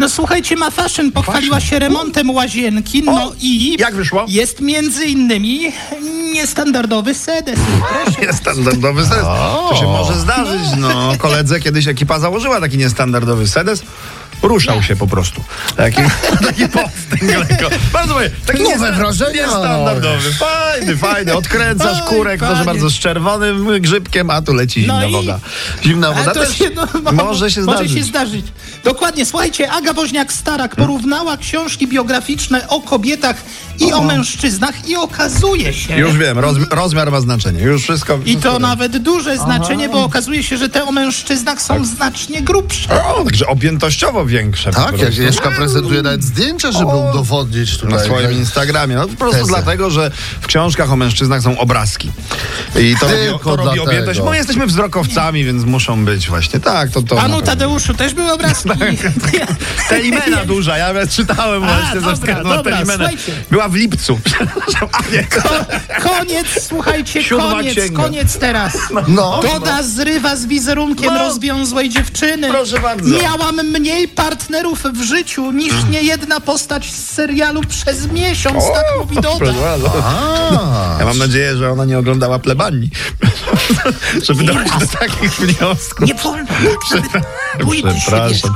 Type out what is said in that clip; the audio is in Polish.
No słuchajcie, ma fashion pochwaliła się remontem łazienki, no O, i... jak wyszło? Jest między innymi niestandardowy sedes. Proszę. Niestandardowy sedes. To się może zdarzyć. No, koledze kiedyś ekipa założyła taki niestandardowy sedes. Ruszał się po prostu. Taki, taki postęg lekko. Bardzo fajnie. Taki Nowe niesta- wrażenia. Niestandardowy. Fajny, fajny. Odkręcasz kurek, proszę bardzo, z czerwonym grzybkiem, a tu leci zimna No woda. Zimna woda też się, no, mo- może się Może zdarzyć. się zdarzyć. Dokładnie. Słuchajcie, Aga Woźniak-Starak porównała książki biograficzne o kobietach i o mężczyznach i okazuje się... Już wiem, rozmi- rozmiar ma znaczenie. Już wszystko. I to wiem. nawet duże znaczenie, bo okazuje się, że te o mężczyznach są znacznie grubsze. O, także objętościowo większe. Tak. Jeszka prezentuje nawet zdjęcia, żeby O. udowodnić tutaj. Na swoim Instagramie. No po prostu Tezy. dlatego, że w książkach o mężczyznach są obrazki. I to robi, Tylko to robi dlatego. objętość. Bo jesteśmy wzrokowcami, więc muszą być właśnie. Tak, to to. Panu. Tadeuszu też były obrazki. Telimena duża, ja czytałem A, właśnie dobra, na dobra, Telimenę. słuchajcie. Była w lipcu. A nie. Koniec, słuchajcie, Siódma koniec, księga. koniec teraz. No. Doda zrywa z wizerunkiem No. rozwiązłej dziewczyny. Proszę bardzo. Miałam mniej partnerów w życiu niż niejedna postać z serialu przez miesiąc, tak mówi Doda. proszę bardzo. A, Ja mam nadzieję, że ona nie oglądała plebanii. Żeby dojść do takich wniosków. Nie wolno, tak. Przepraszam.